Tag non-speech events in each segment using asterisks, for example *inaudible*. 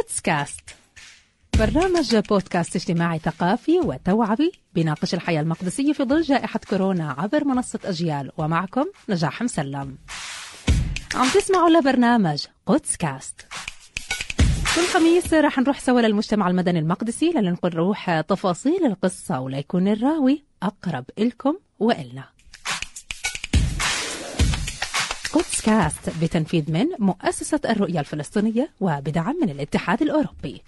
قدس كاست برنامج بودكاست اجتماعي ثقافي وتوعوي بيناقش الحياة المقدسية في ظل جائحة كورونا عبر منصة أجيال. ومعكم نجاح مسلم. عم تسمعوا لبرنامج قدس كاست كل خميس رح نروح سوا للمجتمع المدني المقدسي لننقل روح تفاصيل القصة وليكون الراوي أقرب إلكم وإلنا. قدس كاست بتنفيذ من مؤسسة الرؤية الفلسطينية وبدعم من الاتحاد الأوروبي.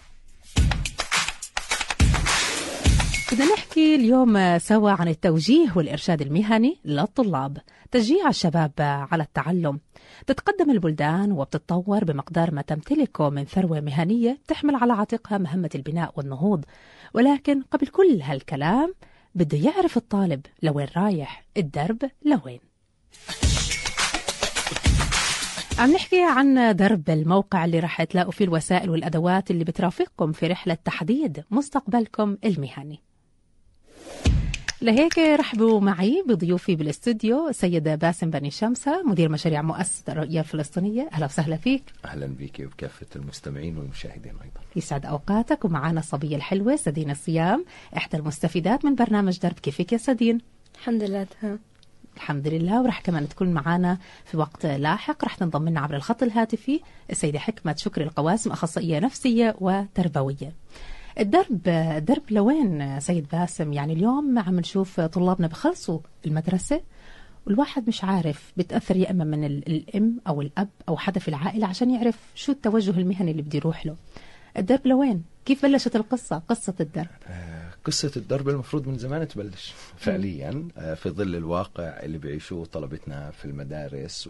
بدنا نحكي اليوم سوا عن التوجيه والإرشاد المهني للطلاب تشجيع الشباب على التعلم. تتقدم البلدان وبتتطور بمقدار ما تمتلكه من ثروة مهنية تحمل على عاتقها مهمة البناء والنهوض. ولكن قبل كل هالكلام بده يعرف الطالب لوين رايح الدرب لوين. عم نحكي عن درب الموقع اللي رح تلاقوا فيه الوسائل والأدوات اللي بترافقكم في رحلة تحديد مستقبلكم المهني. لهيك رحبوا معي بضيوفي بالاستوديو السيد باسم بني شمسة مدير مشاريع مؤسسة الرؤية الفلسطينية. أهلا وسهلا فيك. أهلا بك وبكافه المستمعين والمشاهدين أيضا. يسعد أوقاتك. ومعنا الصبية الحلوة سدين الصيام إحدى المستفيدات من برنامج درب كيفك يا سدين؟ الحمد لله تمام. الحمد لله. ورح كمان تكون معنا في وقت لاحق. رح تنضم لنا عبر الخط الهاتفي السيدة حكمة شكري القواسم أخصائية نفسية وتربوية. الدرب درب لوين سيد باسم؟ يعني اليوم عم نشوف طلابنا بخلصوا المدرسة والواحد مش عارف بتأثر يا إما من ال- الأم أو الأب أو حدا في العائلة عشان يعرف شو التوجه المهني اللي بده يروح له. الدرب لوين؟ كيف بلشت القصة؟ قصة الدرب. آه، قصة الدرب المفروض من زمان تبلش. فعليا آه، في ظل الواقع اللي بيعيشوه طلبتنا في المدارس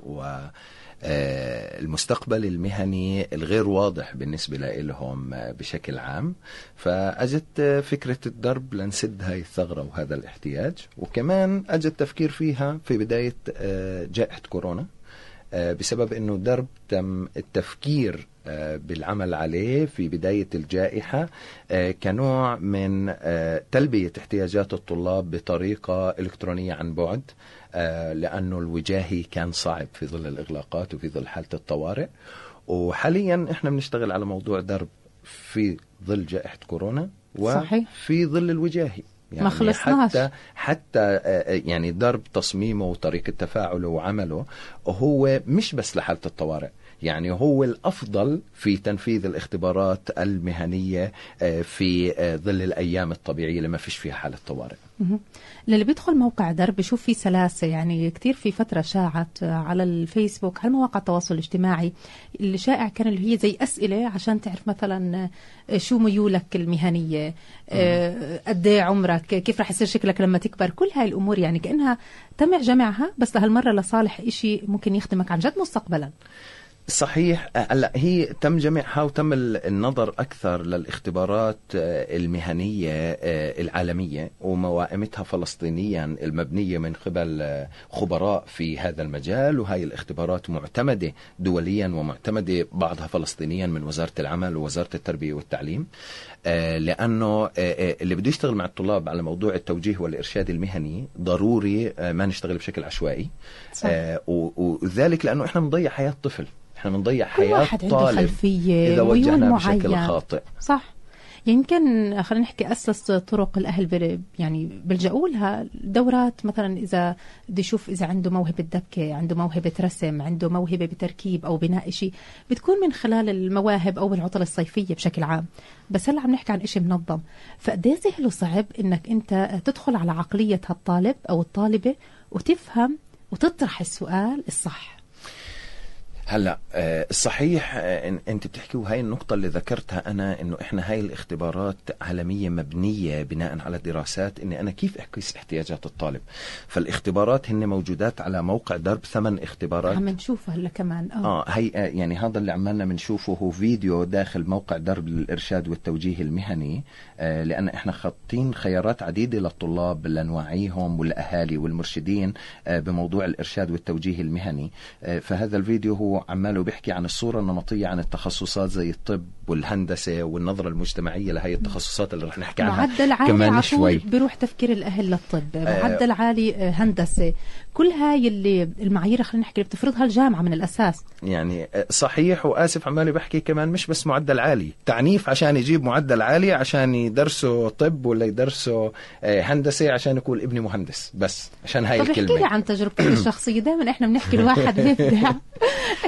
والمستقبل المهني الغير واضح بالنسبة لهم آه، بشكل عام. فأجت آه، فكرة الدرب لنسد هاي الثغرة وهذا الاحتياج. وكمان أجى التفكير فيها في بداية آه، جائحة كورونا آه، بسبب إنه درب تم التفكير آه، بالعمل عليه في بداية الجائحة آه، كنوع من آه، تلبية احتياجات الطلاب بطريقة إلكترونية عن بعد آه، لأنه الوجاهي كان صعب في ظل الإغلاقات وفي ظل حالة الطوارئ وحاليا إحنا بنشتغل على موضوع درب في ظل جائحة كورونا. وفي ظل الوجاهي ما خلصناش. حتى حتى آه، يعني درب تصميمه وطريقة تفاعله وعمله هو مش بس لحالة الطوارئ يعني هو الأفضل في تنفيذ الاختبارات المهنية آه، في آه، ظل الأيام الطبيعية اللي ما فيش فيها حالة طوارئ. للي بيدخل موقع درب بشوف فيه سلاسة يعني كتير في فترة شاعت على الفيسبوك على مواقع التواصل الاجتماعي اللي شائع كان اللي هي زي أسئلة عشان تعرف مثلا شو ميولك المهنية آه، قد إيه عمرك كيف رح يصير شكلك لما تكبر كل هاي الأمور يعني كأنها تم جمعها بس لهالمرة لصالح إشي ممكن يخدمك عن جد مستقبلا. صحيح. آه، هلا هي تم جمعها وتم ال- النظر أكثر للاختبارات آه، المهنية آه، العالمية وموائمتها فلسطينيا المبنية من قبل خبراء في هذا المجال. وهي الاختبارات معتمدة دوليا ومعتمدة بعضها فلسطينيا من وزارة العمل ووزارة التربية والتعليم. لأنه اللي بده يشتغل مع الطلاب على موضوع التوجيه والإرشاد المهني ضروري ما نشتغل بشكل عشوائي. صح. وذلك لأنه إحنا بنضيع حياة طفل. إحنا بنضيع كل حياة واحد عنده طالب خلفية إذا ميول وجهناه بشكل خاطئ. صح. يمكن خلينا نحكي أسس طرق الأهل يعني بيلجأوا لها دورات مثلا إذا بده يشوف إذا عنده موهبة دبكة عنده موهبة رسم عنده موهبة بتركيب أو بناء شيء بتكون من خلال المواهب أو بالعطل الصيفية بشكل عام. بس هلأ عم نحكي عن شيء منظم. فقد إيه سهل وصعب إنك أنت تدخل على عقلية هالطالب أو الطالبة وتفهم وتطرح السؤال الصح. هلا آه، الصحيح آه، إن- أنت بتحكي وهي النقطة اللي ذكرتها أنا إنه إحنا هاي الاختبارات عالمية مبنية بناء على دراسات إني أنا كيف اقيس احتياجات الطالب؟ فالاختبارات هن موجودات على موقع درب ثمان اختبارات. عم نشوفه هلأ كمان آه. آه هي آه، يعني هذا اللي عمالنا بنشوفه هو فيديو داخل موقع درب للإرشاد والتوجيه المهني آه لأن إحنا خاطين خيارات عديدة للطلاب لنوعيهم والاهالي والمرشدين آه بموضوع الإرشاد والتوجيه المهني. آه فهذا الفيديو هو عماله بيحكي عن الصورة النمطية عن التخصصات زي الطب والهندسة والنظرة المجتمعية لهي التخصصات اللي رح نحكي عنها. معدل عالي كمان على شوي. طول بيروح تفكير الأهل للطب آه. معدل عالي آه، هندسة. كل هاي اللي المعايير خلينا نحكي اللي بتفرضها الجامعة من الأساس. يعني صحيح وآسف عمالي بحكي كمان مش بس معدل عالي. تعنيف عشان يجيب معدل عالي عشان يدرسوا طب ولا يدرسوا آه، هندسة عشان يكون ابني مهندس بس عشان هاي طب احكي لي الكلمة عن تجربتك الشخصية. دائما إحنا بنحكي الواحد *laughs* بيبدع.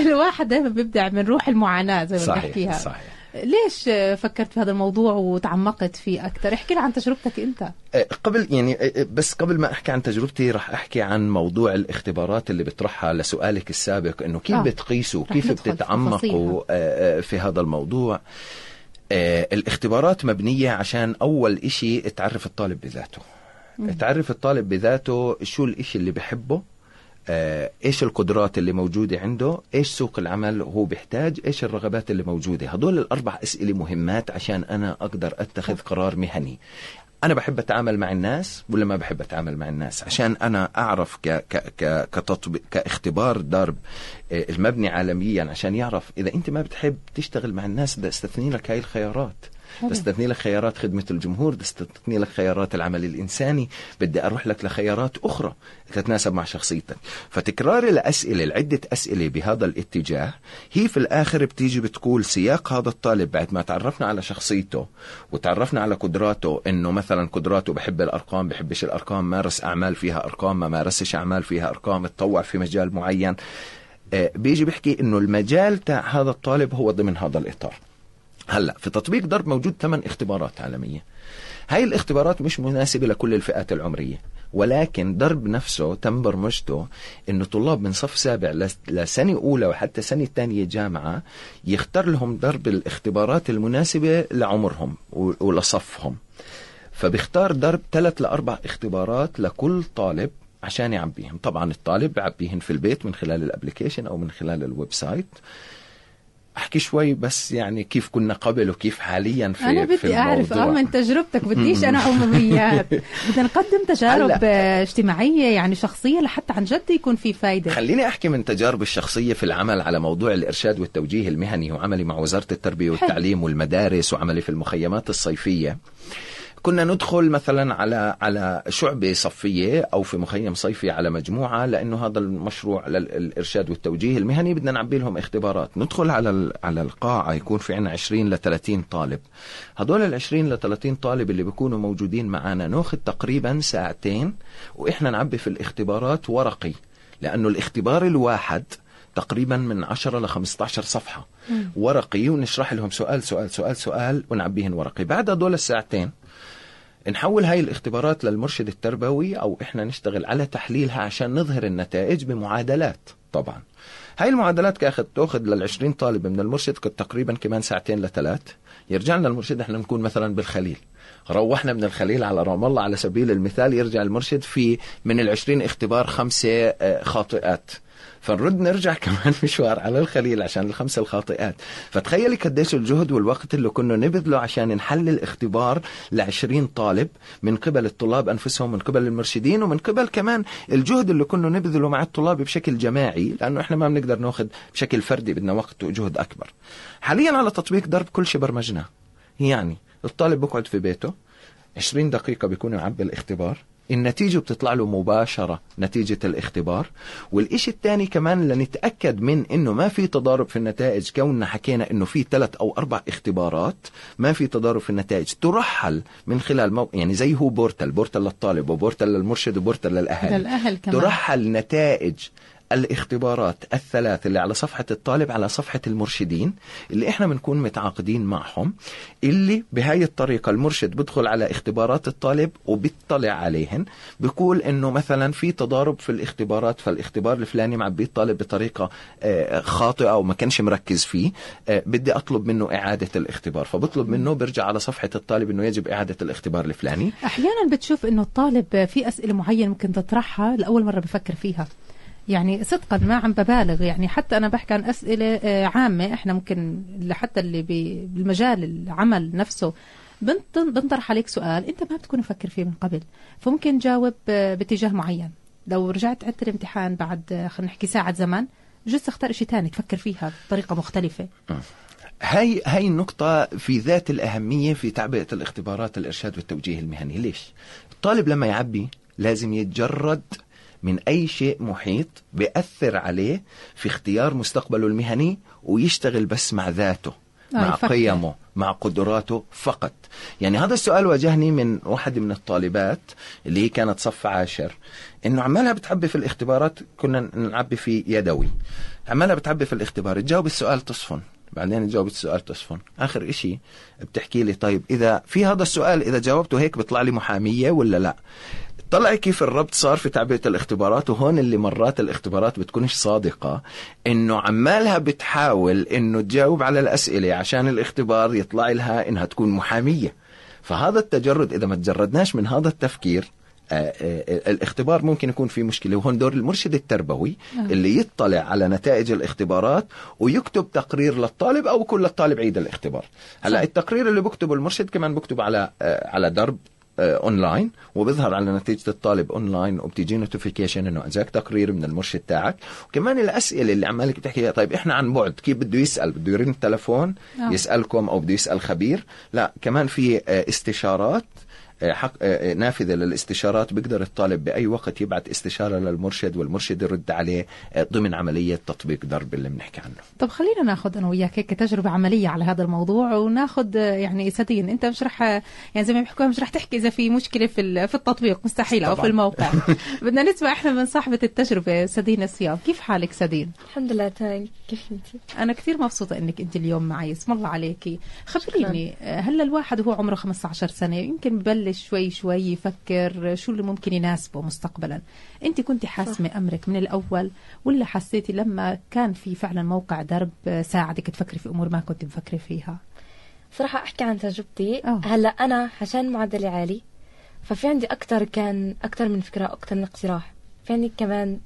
الواحد دائما بيبدع من روح المعاناة زي ما صحيح بنحكيها. صحيح. ليش فكرت في هذا الموضوع وتعمقت فيه أكثر؟ احكي لي عن تجربتك أنت. آه، قبل يعني آه، آه، بس قبل ما أحكي عن تجربتي رح أحكي عن موضوع الاختبارات اللي بطرحها لسؤالك السابق إنه كيف آه. بتقيسوا كيف بتتعمقوا في هذا الموضوع. الاختبارات مبنية عشان أول إشي تعرف الطالب بذاته. تعرف الطالب بذاته شو الإشي اللي بحبه إيش القدرات اللي موجودة عنده؟ إيش سوق العمل هو بيحتاج؟ إيش الرغبات اللي موجودة؟ هدول الأربع أسئلة مهمات عشان أنا أقدر أتخذ قرار مهني. أنا بحب أتعامل مع الناس ولا ما بحب أتعامل مع الناس؟ عشان أنا أعرف ك ك ك كتطبيق كاختبار درب آه، المبني عالميا عشان يعرف إذا أنت ما بتحب تشتغل مع الناس بدي استثني لك هاي الخيارات. استثني لك خيارات خدمة الجمهور بدي استثني لك خيارات العمل الإنساني. بدي أروح لك لخيارات أخرى تتناسب مع شخصيتك. فتكرار الأسئلة العدة أسئلة بهذا الاتجاه هي في الآخر بتيجي بتقول سياق هذا الطالب بعد ما تعرفنا على شخصيته وتعرفنا على قدراته إنه مثلا قدراته بحب الأرقام بحبش الأرقام مارس أعمال فيها أرقام ما مارسش أعمال فيها أرقام اتطوع في مجال معين. آه، بيجي بيحكي إنه المجال تاع هذا الطالب هو ضمن هذا الإطار. هلا في تطبيق ضرب موجود ثمان اختبارات عالمية. هاي الاختبارات مش مناسبة لكل الفئات العمرية ولكن ضرب نفسه تم برمجته إنه طلاب من صف سابع لس- لسنة أولى وحتى سنة ثانية جامعة يختار لهم ضرب الاختبارات المناسبة لعمرهم ولصفهم. فبيختار ضرب ثلاث لأربع اختبارات لكل طالب عشان يعبيهم. طبعا الطالب بيعبيهن في البيت من خلال ال application أو من خلال ال website. أحكي شوي بس يعني كيف كنا قبل وكيف حاليا في أنا في بدي أعرف آه. من تجربتك بديش أنا *laughs* عموميات. بدنا نقدم تجارب اجتماعية يعني شخصية لحتى عن جد يكون في فايدة. خليني أحكي من تجاربي الشخصية في العمل على موضوع الإرشاد والتوجيه المهني وعملي مع وزارة التربية والتعليم والمدارس وعملي في المخيمات الصيفية. كنا ندخل مثلا على على شعبة صفية أو في مخيم صيفي على مجموعة لأنه هذا المشروع للارشاد والتوجيه المهني بدنا نعبي لهم اختبارات. ندخل على على القاعة يكون في عنا 20 ل 30 طالب. هدول ال 20 ل 30 طالب اللي بيكونوا موجودين معنا نأخذ تقريبا ساعتين وإحنا نعبي في الاختبارات ورقي لأنه الاختبار الواحد تقريبا من 10 ل 15 صفحة. ورقي ونشرح لهم سؤال سؤال سؤال سؤال ونعبيهن ورقي. بعد هدول الساعتين نحول هاي الاختبارات للمرشد التربوي أو إحنا نشتغل على تحليلها عشان نظهر النتائج بمعادلات. طبعا. هاي المعادلات كاخذ تأخذ لل 20 طالب من المرشد كنت تقريبا كمان ساعتين لثلاث. يرجع لنا المرشد إحنا نكون مثلا بالخليل. روحنا من الخليل على رام الله على سبيل المثال يرجع المرشد في من ال 20 اختبار خمسة آه، خاطئات. فنرد نرجع *laughs* كمان مشوار على الخليل عشان الخمسة الخاطئات. فتخيلي قديش الجهد والوقت اللي كنا نبذله عشان نحلل اختبار لعشرين طالب من قبل الطلاب أنفسهم من قبل المرشدين ومن قبل كمان الجهد اللي كنا نبذله مع الطلاب بشكل جماعي لأنه إحنا ما بنقدر نأخذ بشكل فردي بدنا وقت وجهد أكبر. حاليا على تطبيق درب كل شيء برمجناه. يعني الطالب بقعد في بيته 20 دقيقة بيكون يعبي الاختبار النتيجة بتطلع له مباشرة نتيجة الاختبار. والإشي الثاني كمان لنتأكد من إنه ما في تضارب في النتائج كوننا حكينا إنه في ثلاث أو أربع اختبارات ما في تضارب في النتائج. ترحل من خلال مو... يعني زي هو بورتال بورتال للطالب وبورتال للمرشد وبورتال للأهل. للأهل كمان. ترحل نتائج الاختبارات الثلاث اللي على صفحة الطالب على صفحة المرشدين اللي إحنا بنكون متعاقدين معهم اللي بهاي الطريقة المرشد بدخل على اختبارات الطالب وبيطلع عليهن بيقول إنه مثلا في تضارب في الاختبارات فالاختبار الفلاني معبيه الطالب بطريقة آه، خاطئة أو ما كانش مركز فيه آه، بدي أطلب منه إعادة الاختبار فبطلب منه برجع على صفحة الطالب إنه يجب إعادة الاختبار الفلاني. أحيانا بتشوف إنه الطالب في أسئلة معينة ممكن تطرحها لأول مرة بفكر فيها. يعني صدقا ما عم ببالغ. يعني حتى أنا بحكي عن أسئلة آه، عامة. إحنا ممكن حتى اللي بالمجال العمل نفسه. بنط- بنطرح عليك سؤال أنت ما بتكون مفكر فيه من قبل. فممكن تجاوب آه، باتجاه معين. لو رجعت عدت الامتحان بعد آه، خلينا نحكي ساعة زمن بجوز تختار شيء ثاني تفكر فيها بطريقة مختلفة. هاي هاي النقطة في ذات الأهمية في تعبئة الاختبارات الإرشاد والتوجيه المهني، ليش؟ الطالب لما يعبي لازم يتجرد من أي شيء محيط بيأثر عليه في اختيار مستقبله المهني ويشتغل بس مع ذاته آه، مع يفكر. قيمه مع قدراته فقط. يعني هذا السؤال واجهني من واحد من الطالبات اللي هي كانت صف عاشر إنه عمالها بتعبي في الاختبارات كنا نعبي في يدوي. عمالها بتعبي في الاختبار تجاوب السؤال تصفن. بعدين تجاوب السؤال تصفن. آخر إشي بتحكي لي طيب إذا في هذا السؤال إذا جاوبته هيك بيطلع لي محامية ولا لا؟ طلع كيف الربط صار في تعبئة الاختبارات وهون اللي مرات الاختبارات بتكونش صادقة إنه عمالها بتحاول إنه تجاوب على الأسئلة عشان الاختبار يطلع لها إنها تكون محامية فهذا التجرد إذا ما تجردناش من هذا التفكير آه، آه، الاختبار ممكن يكون فيه مشكلة وهون دور المرشد التربوي آه. اللي يطلع على نتائج الاختبارات ويكتب تقرير للطالب أو يكون للطالب عيد الاختبار هلا. التقرير اللي بكتبه المرشد كمان بكتب على آه، على درب اونلاين وبيظهر على نتيجة الطالب اونلاين وبتيجي notification إنه أجاك تقرير من المرشد تاعك. وكمان الأسئلة اللي عمالك بتحكيها طيب إحنا عن بعد كيف بده يسأل؟ بده يرن التلفون آه. يسألكم أو بده يسأل خبير؟ لا كمان في آه، استشارات آه، حق آه، آه، نافذة للاستشارات بيقدر الطالب بأي وقت يبعت استشارة للمرشد والمرشد يرد عليه آه، ضمن عملية تطبيق درب اللي بنحكي عنه. طب خلينا ناخذ أنا وياك هيك تجربة عملية على هذا الموضوع وناخذ آه، يعني سدين أنت مش رح يعني زي ما بيحكوا مش رح تحكي إذا في مشكلة في في التطبيق مستحيل أو طبعاً. في الموقع. *laughs* بدنا نسمع إحنا من صاحبة التجربة سدين الصيام. كيف حالك سدين؟ الحمد لله تمام. كيف أنت؟ أنا كثير مبسوطة إنك أنت اليوم معي اسم الله عليكي. خبريني آه، هلا الواحد وهو عمره 15 سنة يمكن ببلش شوي شوي يفكر شو اللي ممكن يناسبه مستقبلا. أنت كنت حاسمة أمرك من الأول ولا حسيتي لما كان في فعلا موقع درب ساعدك تفكري في أمور ما كنت مفكرة فيها؟ صراحة أحكي عن تجربتي. آه. هلأ أنا عشان معدلي عالي ففي عندي أكتر كان أكتر من فكرة أكتر من اقتراح. في عندي كمان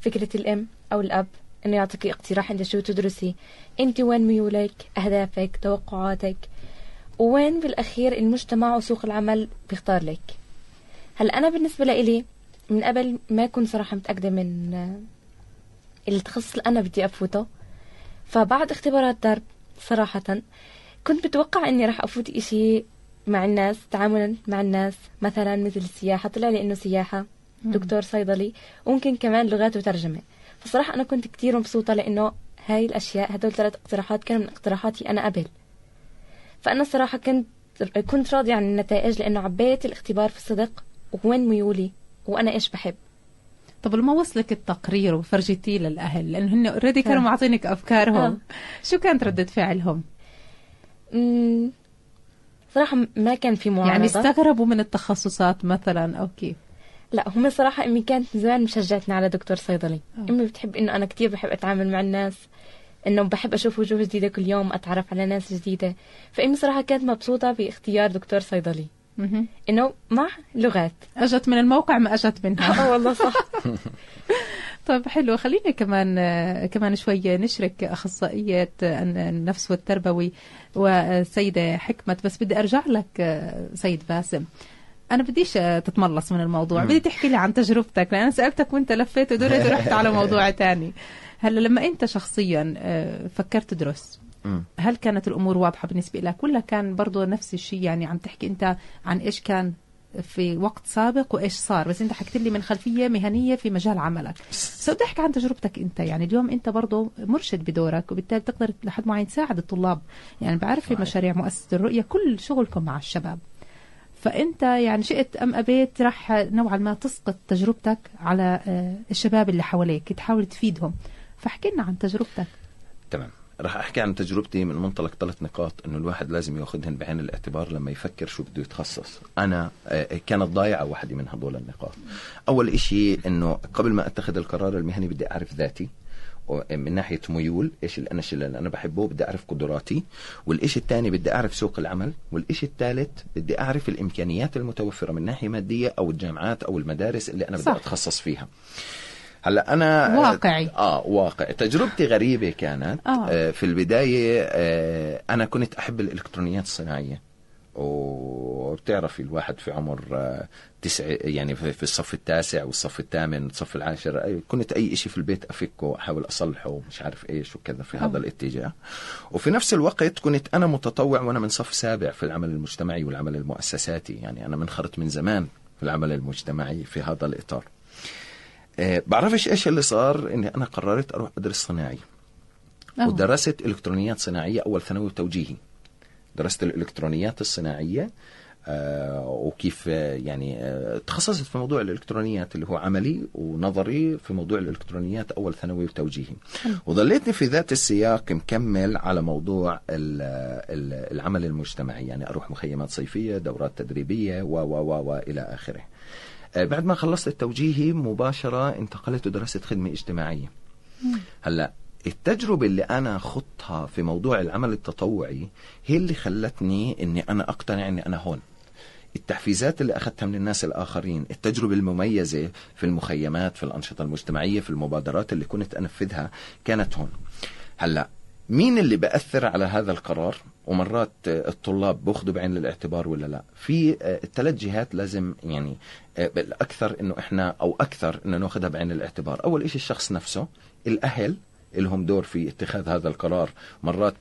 فكرة الأم أو الأب إنه يعطيكي اقتراح أنت شو تدرسي. أنت وين ميولك أهدافك توقعاتك وين بالأخير المجتمع وسوق العمل بيختار لك؟ هلا أنا بالنسبة لإلي من قبل ما كنت صراحة متأكدة من التخصص اللي أنا بدي أفوته فبعد اختبارات درب صراحة كنت بتوقع إني راح أفوت إشي مع الناس تعاملا مع الناس مثلا مثل السياحة طلع لي إنه سياحة. دكتور صيدلي وممكن كمان لغات وترجمة. فصراحة أنا كنت كتير مبسوطة لإنه هاي الأشياء هدول ثلاث اقتراحات كانوا من اقتراحاتي أنا قبل. فأنا صراحة كنت كنت راضية عن النتائج لأنه عبيت الاختبار في الصدق وين ميولي وأنا إيش بحب. طب لما وصلك التقرير وفرجتيه للأهل لأنه هن already كانوا. معطينك أفكارهم. آه. شو كانت ردة فعلهم؟ مم، صراحة ما كان في معارضة. يعني استغربوا من التخصصات مثلا أو كيف؟ لا هم صراحة أمي كانت من زمان مشجعتني على دكتور صيدلي. آه. أمي بتحب إنه أنا كتير بحب أتعامل مع الناس إنه بحب أشوف وجوه جديدة كل يوم أتعرف على ناس جديدة. فأمي صراحة كانت مبسوطة باختيار دكتور صيدلي. إنه مع لغات. أجت من الموقع ما أجت منها. *laughs* آه والله صح. *laughs* طيب حلو. خلينا كمان كمان شوية نشرك أخصائية النفس والتربوي والسيدة حكمة بس بدي أرجع لك سيد باسم. أنا بديش تتملص من الموضوع. بدي تحكي لي عن تجربتك لأن أنا سألتك وأنت لفيت ودرت ورحت على موضوع *laughs* تاني. هلا لما أنت شخصيا آه، فكرت تدرس. هل كانت الأمور واضحة بالنسبة لك ولا كان برضو نفس الشيء؟ يعني عم تحكي أنت عن إيش كان في وقت سابق وإيش صار بس انت حكيت لي من خلفية مهنية في مجال عملك. بس بدي احكي عن تجربتك انت يعني اليوم انت برضه مرشد بدورك وبالتالي بتقدر لحد معين تساعد الطلاب. يعني بعرف في. مشاريع مؤسسة الرؤية كل شغلكم مع الشباب. فانت يعني شئت أم أبيت راح نوعا ما تسقط تجربتك على آه، الشباب اللي حواليك تحاول تفيدهم. فاحكي لنا عن تجربتك. تمام. راح أحكي عن تجربتي من منطلق ثلاث نقاط إنه الواحد لازم ياخذهن بعين الاعتبار لما يفكر شو بده يتخصص. أنا آه، كانت ضايعة واحدة من هدول النقاط. أول إشي إنه قبل ما أتخذ القرار المهني بدي أعرف ذاتي و- من ناحية ميول إيش اللي أنا اللي أنا بحبه بدي أعرف قدراتي. والإشي الثاني بدي أعرف سوق العمل. والإشي الثالث بدي أعرف الإمكانيات المتوفرة من ناحية مادية أو الجامعات أو المدارس اللي أنا بدي صح. أتخصص فيها. هلا أنا واقعي. آه واقع تجربتي غريبة كانت آه. آه. في البداية آه أنا كنت أحب الإلكترونيات الصناعية و... انه بتعرفي الواحد في عمر آه، تسع يعني في في الصف التاسع والصف الثامن والصف العاشر كنت أي شيء في البيت أفكه احاول أصلحه مش عارف إيش وكذا في هذا الاتجاه وفي نفس الوقت كنت أنا متطوع وأنا من صف سابع في العمل المجتمعي والعمل المؤسساتي يعني أنا منخرط من زمان في العمل المجتمعي في هذا الإطار آه، بعرفش إيش اللي صار إني أنا قررت أروح ادرس صناعي آه. ودرست إلكترونيات صناعية أول ثانوي وتوجيهي درست الإلكترونيات الصناعية آه وكيف آه، يعني آه تخصصت في موضوع الإلكترونيات اللي هو عملي ونظري في موضوع الإلكترونيات أول ثانوي وتوجيهي وظليتني في ذات السياق مكمل على موضوع ال- ال- العمل المجتمعي يعني أروح مخيمات صيفية دورات تدريبية و و و والى آخره. آه، بعد ما خلصت التوجيهي مباشرة انتقلت ودرست خدمة اجتماعية. هلا التجربة اللي أنا خضتها في موضوع العمل التطوعي هي اللي خلتني إني أنا أقتنع إني أنا هون. التحفيزات اللي أخذتها من الناس الآخرين التجربة المميزة في المخيمات في الأنشطة المجتمعية في المبادرات اللي كنت أنفذها كانت هون. هلأ مين اللي بأثر على هذا القرار؟ ومرات الطلاب بأخذوا بعين الاعتبار ولا لا؟ في آه، الثلاث جهات لازم يعني آه، بالأكثر إنه إحنا أو أكثر إنه نأخذها بعين الاعتبار. أول شيء الشخص نفسه الأهل لهم دور في اتخاذ هذا القرار. مرات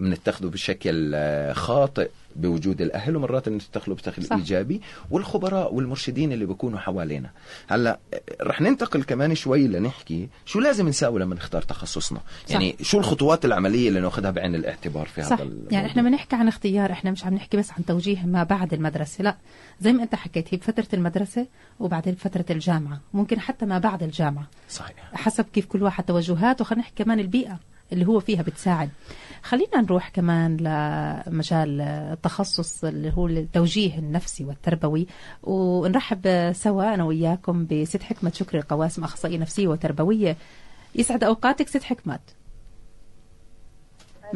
بنتخذه بشكل آه، خاطئ بوجود الأهل ومرات بنتخذه بشكل صح. إيجابي. والخبراء والمرشدين اللي بيكونوا حوالينا. هلأ آه، رح ننتقل كمان شوي لنحكي شو لازم نساوي لما نختار تخصصنا. صح. يعني شو الخطوات العملية اللي ناخذها بعين الاعتبار في صح. هذا الموضوع؟ يعني إحنا بنحكي عن اختيار إحنا مش عم نحكي بس عن توجيه ما بعد المدرسة لا. زي ما أنت حكيت هي بفترة المدرسة وبعدين فترة الجامعة. ممكن حتى ما بعد الجامعة. صحيح. حسب كيف كل واحد توجهاته. خلينا نحكي كمان البيئة اللي هو فيها بتساعد. خلينا نروح كمان لمجال التخصص اللي هو التوجيه النفسي والتربوي ونرحب سوا أنا وياكم بست حكمة. شكري القواسم أخصائية نفسية وتربوية. يسعد أوقاتك ست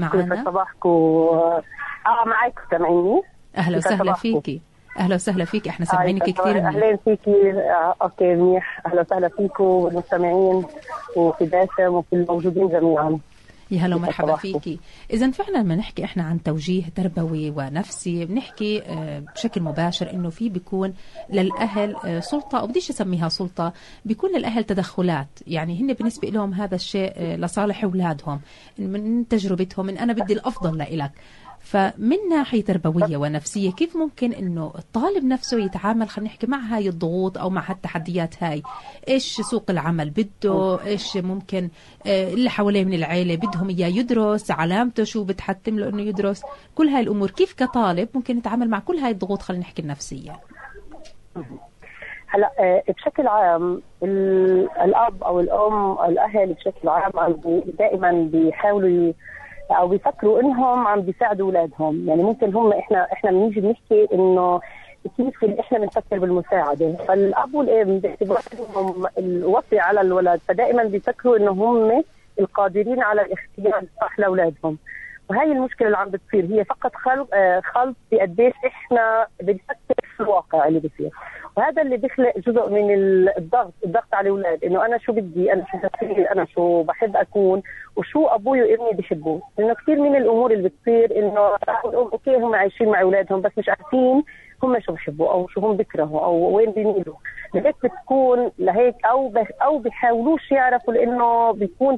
كيف معنا صباحكم؟ آه معك سامعيني؟ أهلا وسهلا؟ فيكي. أهلا وسهلا فيك إحنا آه، سامعينك يسعد كثير أهلا فيكي. آه، أوكي منيح. أهلا وسهلا فيكم والمستمعين وفي باسم وفي الموجودين جميعا. يا هلا ومرحبا. فيكي. اذا فعلا لما نحكي إحنا عن توجيه تربوي ونفسي بنحكي آه، بشكل مباشر إنه في بيكون للأهل آه، سلطة أو بديش أسميها سلطة بيكون للأهل تدخلات. يعني هن بالنسبة لهم هذا الشيء آه، لصالح أولادهم من تجربتهم ان أنا بدي الأفضل لإلك. فمن ناحية تربوية ونفسية كيف ممكن إنه الطالب نفسه يتعامل خلينا نحكي مع هاي الضغوط أو مع هالتحديات هاي؟ إيش سوق العمل بده؟ إيش ممكن آه، اللي حواليه من العيلة بدهم إياه يدرس علامته شو بتحتم له إنه يدرس؟ كل هاي الأمور كيف كطالب ممكن يتعامل مع كل هاي الضغوط خلينا نحكي النفسية؟ هلا آه، بشكل عام ال- الأب أو الأم الأهل بشكل عام دائما بيحاولوا أو بيفكروا إنهم عم بيساعدوا أولادهم. يعني ممكن هم إحنا إحنا بنيجي بنحكي إنه كيف إحنا بنفكر بالمساعدة. فالأب والأم باعتبار انهم الوصي على الولد فدائما بيفكروا إنه هم القادرين على الاختيار الصح لأولادهم. وهي المشكلة اللي عم بتصير. هي فقط خلق آه، خلط بقديش إحنا بنفكر في الواقع اللي بصير. وهذا اللي بيخلق جزء من ال- الضغط الضغط على الأولاد إنه أنا شو بدي؟ أنا شو بصير؟ أنا شو بحب أكون؟ وشو أبوي وإبني بيحبوا لأنه كثير من الأمور اللي بتصير إنه أوكي هم عايشين مع أولادهم بس مش عارفين هم شو بحبوا أو شو هم بيكرهوا أو وين بيميلوا. لهيك بتكون لهيك أو أو بيحاولوش يعرفوا لأنه بيكون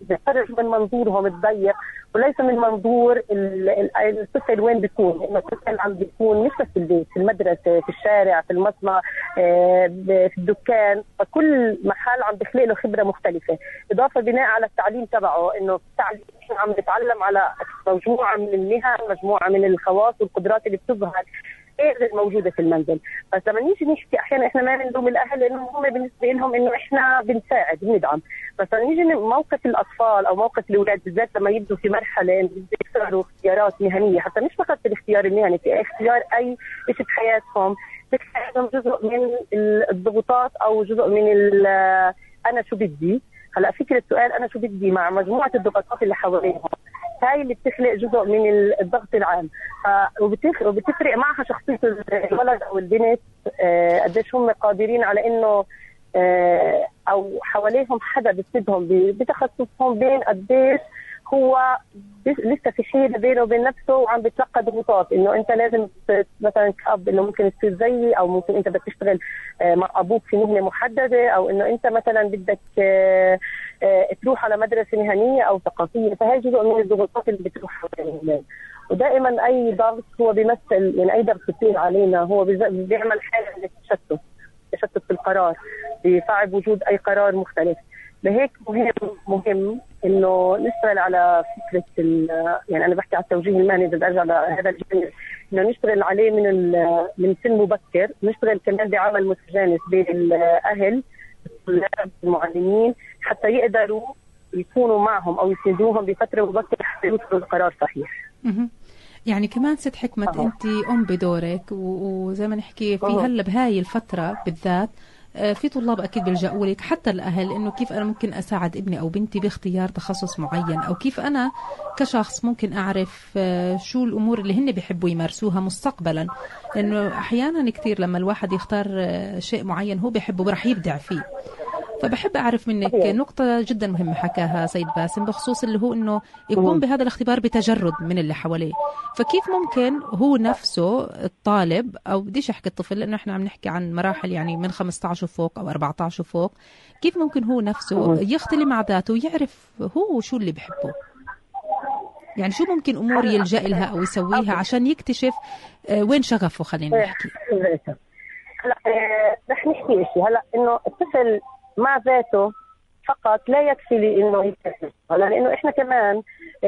بيخرج من منظورهم الضيق وليس من منظور ال- ال- الطفل وين بيكون. لأنه الطفل عم بيكون مش بس في البيت في المدرسة في الشارع في المصنع آه، في الدكان. فكل محل عم بيخلق له خبرة مختلفة. إضافة بناء على التعليم تبعه. إنه التعليم عم نتعلم على مجموعة من المهن مجموعة من الخواص والقدرات اللي بتظهر. غير الموجوده في المنزل. بس لما نيجي نحكي أحيانا إحنا ما بنلوم الأهل لأنه هم بالنسبة لهم إنه إحنا بنساعد بندعم. بس لما نيجي موقف الأطفال أو موقف الأولاد بالذات لما يبدوا في مرحلة يختاروا اختيارات مهنية حتى مش فقط في الاختيار المهني في اختيار أي شيء بحياتهم بتلاقيهم جزء من ال- الضغوطات أو جزء من أنا شو بدي. هلا فكرة سؤال أنا شو بدي مع مجموعة الضغوطات اللي حواليهم هاي اللي بتخلق جزء من ال- الضغط العام. ف- وبتخ- وبتفرق معها شخصية الولد أو البنت آه، قديش هم قادرين على إنه آه، أو حواليهم حدا بيسندهم ب- بتخصصهم بين قديش هو لسه في حيره بينه وبين نفسه وعم بيتلقى ضغوطات إنه أنت لازم مثلا كأب إنه ممكن تصير زيي أو ممكن أنت بدك تشتغل آه، مع أبوك في مهنة محددة أو إنه أنت مثلا بدك آه، آه، تروح على مدرسة مهنية أو ثقافية فهي جزء من الضغوطات اللي بتروح ودائما أي ضغط هو بيمثل يعني أي ضغط بيصير علينا هو بيعمل حالة من التشتت تشتت في القرار بصعب وجود أي قرار مختلف. لهيك مهم مهم إنه نشتغل على فكرة ال- يعني أنا بحكي على التوجيه المهني إذا بدي أرجع لهذا الجانب إنه نشتغل عليه من ال- من سن مبكر نشتغل كمان بعمل متجانس بين الأهل الطلاب المعلمين حتى يقدروا يكونوا معهم أو يسندوهم بفترة مبكرة حتى يوصلوا لقرار صحيح. يعني كمان ست حكمة أها. أنت أم بدورك وزي ما نحكي في. هلا بهاي الفترة بالذات في طلاب أكيد بيلجأوا لك حتى الأهل إنه كيف أنا ممكن أساعد ابني أو بنتي باختيار تخصص معين؟ أو كيف أنا كشخص ممكن أعرف آه، شو الأمور اللي هن بيحبوا يمارسوها مستقبلا؟ لأنه أحيانا كثير لما الواحد يختار آه، شيء معين هو بيحبه رح يبدع فيه. فبحب أعرف منك. نقطة جدا مهمة حكاها سيد باسم بخصوص اللي هو إنه يقوم. بهذا الاختبار بتجرد من اللي حواليه. فكيف ممكن هو نفسه الطالب أو بديش أحكي الطفل لأنه إحنا عم نحكي عن مراحل يعني من 15 وفوق أو 14 وفوق كيف ممكن هو نفسه. يختلي مع ذاته ويعرف هو شو اللي بحبه؟ يعني شو ممكن أمور يلجأ لها أو يسويها عشان يكتشف آه، وين شغفه خلينا نحكي. *laughs* هلا آه، رح نحكي شيء هلا إنه الطفل مع ذاته فقط لا يكفي لي إنه لأنه إحنا كمان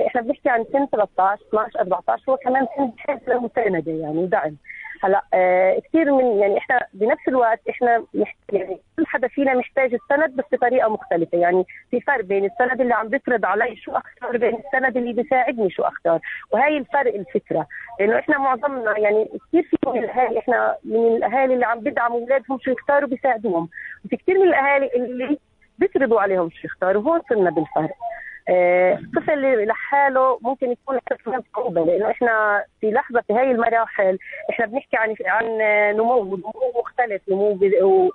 إحنا بنحكي عن سن 13 12 14 هو كمان سن بحاجه لمسانده يعني دعم هلا آه كثير من يعني إحنا بنفس الوقت إحنا. يعني كل حدا فينا محتاج السند بس بطريقة مختلفة. يعني في فرق بين السند اللي عم بيفرض علي شو اختار بين السند اللي بيساعدني شو اختار وهي الفرق الفكرة. لأنه إحنا معظمنا يعني كثير في من الأهالي إحنا من الأهالي اللي عم بيدعموا أولادهم شو يختاروا بيساعدوهم. وفي كثير من الأهالي اللي بيفرضوا عليهم شو يختاروا. هون صرنا بالفرق. الطفل اللي لحاله ممكن يكون كمان صعوبة لأنه إحنا في لحظة في هاي المراحل إحنا بنحكي عن عن نمو نمو مختلف نمو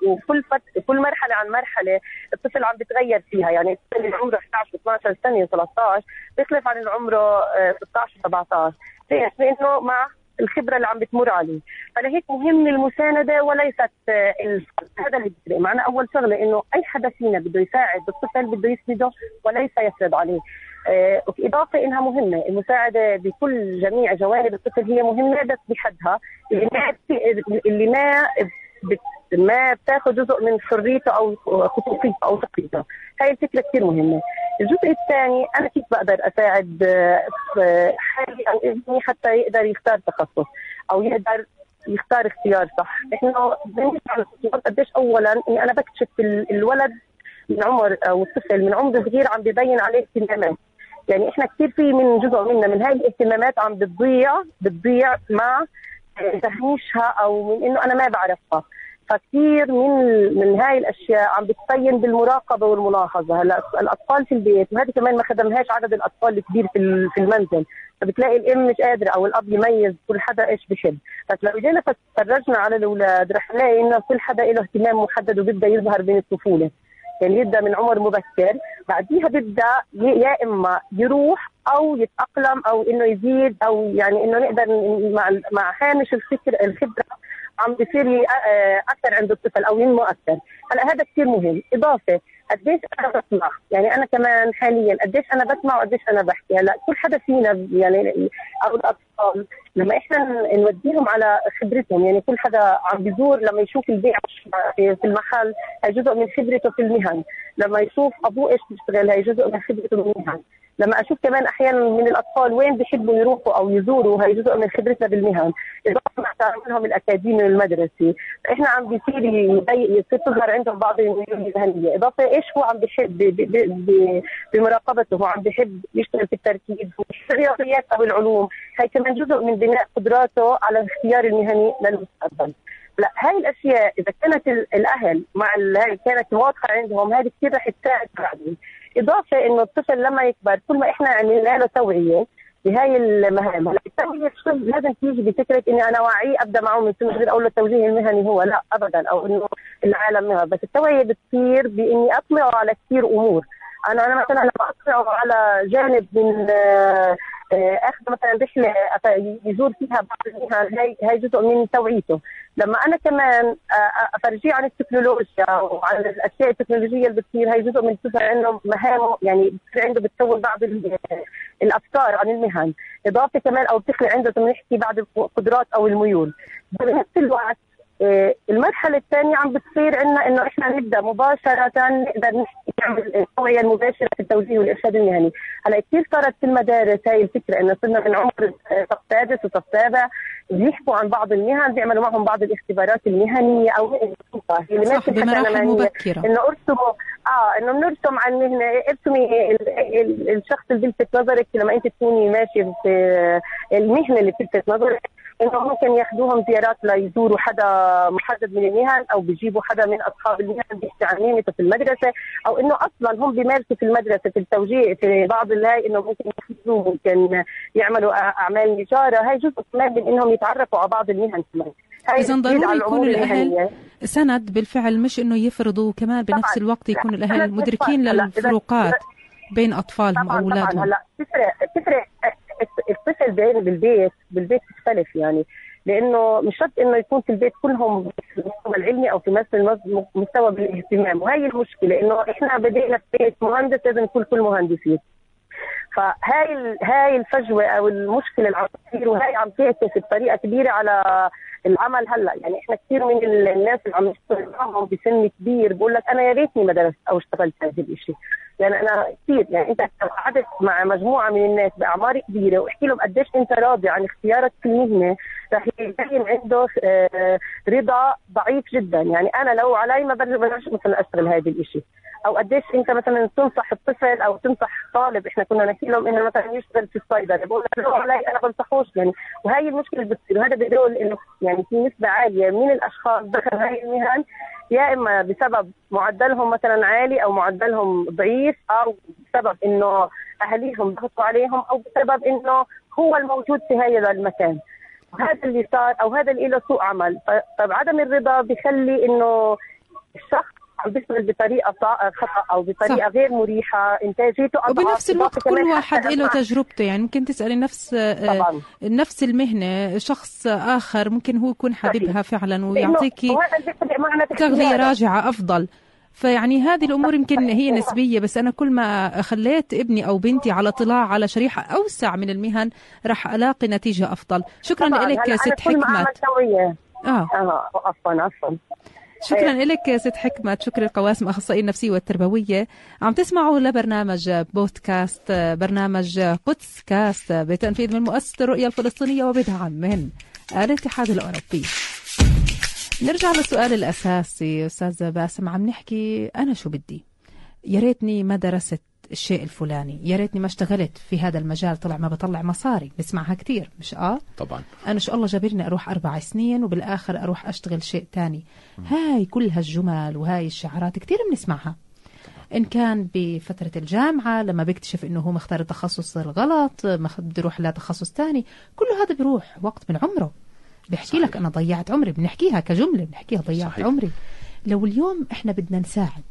وكل فت... كل مرحلة عن مرحلة الطفل عم بيتغير فيها يعني الطفل اللي عمره 11 12 سنة 13 بيختلف عن اللي عمره آه، 16 17 ليش؟ لأنه مع الخبرة اللي عم بتمر عليه. فلهيك مهم المساندة وليست آه، هذا اللي معنا أول شغلة إنه أي حدا فينا بده يساعد الطفل بده يسنده وليس يفرض عليه. آه، وفي إضافة إنها مهمة. المساعدة بكل جميع جوانب الطفل هي مهمة بس بحدها. اللي ما اللي ما ما بتاخذ جزء من حريته أو خصوصيته أو شخصيته هاي الفكرة كثير مهمة. الجزء الثاني أنا كيف بقدر أساعد آه، حالي أو ابني حتى يقدر يختار تخصص أو يقدر يختار اختيار صح. إحنا قديش اولا إني أنا بكتشف ال- الولد من عمر أو الطفل من عمر صغير عم ببين عليه اهتمامات. يعني إحنا كثير في من جزء منا من هاي الاهتمامات عم بتضيع بتضيع مع تهميشها أو من إنه أنا ما بعرفها. فكثير من من هاي الأشياء عم بتبين بالمراقبة والملاحظة. هلا الأطفال في البيت وهذه كمان ما خدمهاش عدد الأطفال الكبير في في المنزل. فبتلاقي الأم مش قادرة أو الأب يميز كل حدا إيش بحب بس لو جينا فرجنا على الأولاد رح نلاقي إنه كل حدا له اهتمام محدد وبيبدأ يظهر من الطفولة. يعني يبدأ من عمر مبكر بعديها بيبدأ يا إما يروح أو يتأقلم أو إنه يزيد أو يعني إنه نقدر مع مع هامش الفكر الخبرة عم بيصير ي- آه، أثر عند الطفل أو ينمو أكثر. هلا هذا كثير مهم. إضافة قديش أنا بسمع؟ يعني أنا كمان حاليا قديش أنا بسمع وقديش أنا بحكي؟ هلا كل حدا فينا يعني أو الأطفال لما إحنا نوديهم على خبرتهم يعني كل حدا عم بيزور لما يشوف البيع في المحل هي جزء من خبرته في المهن. لما يشوف أبوه إيش بيشتغل هي جزء من خبرته بالمهن لما أشوف كمان أحيانا من الأطفال وين بيحبوا يروحوا أو يزوروا هي جزء من خبرتنا بالمهن. اضافه تعاملهم الأكاديمي والمدرسي إحنا عم بيصير يصير تظهر عندهم بعض الميول المهنية. إضافة إيش هو عم بيحب ب- ب- ب- بمراقبته؟ هو عم بيحب يشتغل في التركيز في الرياضيات أو العلوم. هي كمان جزء من بناء قدراته على الاختيار المهني للمستقبل. لا هاي الأشياء إذا كانت ال- الأهل مع هاي كانت واضحة عندهم هذه كثير رح تساعد بعدين. إضافة إنه الطفل لما يكبر كل ما إحنا عملنا له توعية بهاي المهام هلا التوعية شو لازم تيجي بفكرة إني أنا واعيه أبدأ معه من سن صغير أقول له التوجيه المهني هو لا ابدا أو إنه العالم هو بس التوعية بتصير بإني اطلعه على كثير أمور. أنا أنا مثلا لما أطلع على جانب من آه، آه، أخذ مثلا رحلة يزور فيها بعض المهن هي هي جزء من توعيته. لما أنا كمان آه، أفرجيه عن التكنولوجيا وعن الأشياء التكنولوجية اللي بتصير هي جزء من بتصير عنده مهام يعني بتصير عنده بتكون بعض ال- الأفكار عن المهن. إضافة كمان أو بتخلق عنده زي نحكي بعض القدرات أو الميول. بنفس الوقت آه، المرحلة الثانية عم بتصير عندنا إنه إحنا نبدأ مباشرة نقدر نحكي نعمل التوعية المباشرة في التوجيه والإرشاد المهني، هلأ كثير صارت في المدارس هاي الفكرة إنه صرنا من عمر آه، صف سادس وصف سابع بيحكوا عن بعض المهن بيعملوا معهم بعض الاختبارات المهنية أو صح بمراحل مبكرة. إنه أرسموا آه إنه بنرسم على المهنه ارسمي ال- ال- الشخص اللي بيلفت نظرك لما أنت تكوني ماشي في المهنة اللي بتلفت نظرك. إنه ممكن ياخذوهم زيارات ليزوروا حدا محدد من المهن أو بيجيبوا حدا من أصحاب المهن بيحكي عن مهنته في المدرسة أو إنه أصلا هم بيمارسوا في المدرسة في التوجيه في بعض الهاي إنه ممكن يحفزوا ممكن يعملوا أعمال نجارة. هاي جزء كمان من إنهم يتعرفوا على بعض المهن كمان. بتزيد ضروري يكونوا الأهل المهنية. سند بالفعل مش إنه يفرضوا كمان بنفس. الوقت يكون الأهل مدركين للفروقات بين أطفالهم أو أولادهم. هلا. بتفرق بتفرق الطفل بالبيت بالبيت بتختلف يعني. لأنه مش شرط إنه يكون في البيت كلهم في المستوى العلمي أو في نفس المز- مستوى بالاهتمام. وهي المشكلة إنه إحنا بدينا في بيت مهندس لازم نكون كل مهندسين فهاي هاي الفجوة أو المشكلة اللي عم تصير وهي عم تعكس بطريقة كبيرة على العمل هلأ. يعني إحنا كثير من ال- الناس اللي عم نشتغل معهم بسن كبير بقول لك أنا يا ريتني ما درست أو اشتغلت هذا الشيء يعني أنا كثير يعني أنت قعدت مع مجموعة من الناس بأعمار كبيرة وأحكي لهم قديش أنت راضي عن اختيارك في المهنة. رح يبين عنده آه، رضا ضعيف جدا. يعني أنا لو علي ما برجع مثلا أشتغل هذا الشيء أو قديش أنت مثلا تنصح الطفل أو تنصح طالب إحنا كنا نحكي لهم إنه مثلا يشتغل في الصيدلة. بقول لو علي أنا بنصحوش. يعني وهي المشكلة اللي بتصير. وهذا بيدل إنه يعني في نسبة عالية من الأشخاص دخل هاي المهن يا إما بسبب معدلهم مثلا عالي أو معدلهم ضعيف أو بسبب إنه أهاليهم ضغطوا عليهم أو بسبب إنه هو الموجود في هذا المكان. وهذا اللي صار أو هذا اللي له سوء عمل. طب عدم الرضا بيخلي إنه الشخص عم بيشتغل بطريقة خطأ أو بطريقة صح. غير مريحة. إنتاجيته أضعف. وبنفس الوقت كل واحد له تجربته. يعني ممكن تسألي نفس آه، طبعا. نفس المهنة شخص آخر ممكن هو يكون حاببها فعلا ويعطيكي وهذا اللي بيفرق فيعني هذه الأمور يمكن هي نسبية بس أنا كل ما خليت ابني أو بنتي على اطلاع على شريحة أوسع من المهن راح ألاقي نتيجة أفضل. شكرا. لك ست حكمت. آه. آه عفوا عفوا. شكرا لك ست حكمة شكرا القواسم أخصائية النفسية والتربوية. عم تسمعوا لبرنامج بودكاست برنامج قدس كاست بتنفيذ من مؤسسة الرؤية الفلسطينية وبدعم من الاتحاد الأوروبي. نرجع للسؤال الأساسي أستاذ باسم عم نحكي أنا شو بدي؟ يا ريتني ما درست الشيء الفلاني يا ريتني ما اشتغلت في هذا المجال طلع ما بطلع مصاري. نسمعها كثير مش آه؟ طبعا. أنا شو الله جابرني أروح أربع سنين وبالآخر أروح أشتغل شيء تاني. هاي كل هالجمل وهاي الشعارات كثير بنسمعها. إن كان بفترة الجامعة لما بيكتشف إنه هو مختار التخصص الغلط بده يروح لتخصص تاني كله هذا بيروح وقت من عمره. بحكي لك أنا ضيعت عمري بنحكيها كجملة بنحكيها ضيعت صحيح. عمري. لو اليوم إحنا بدنا نساعد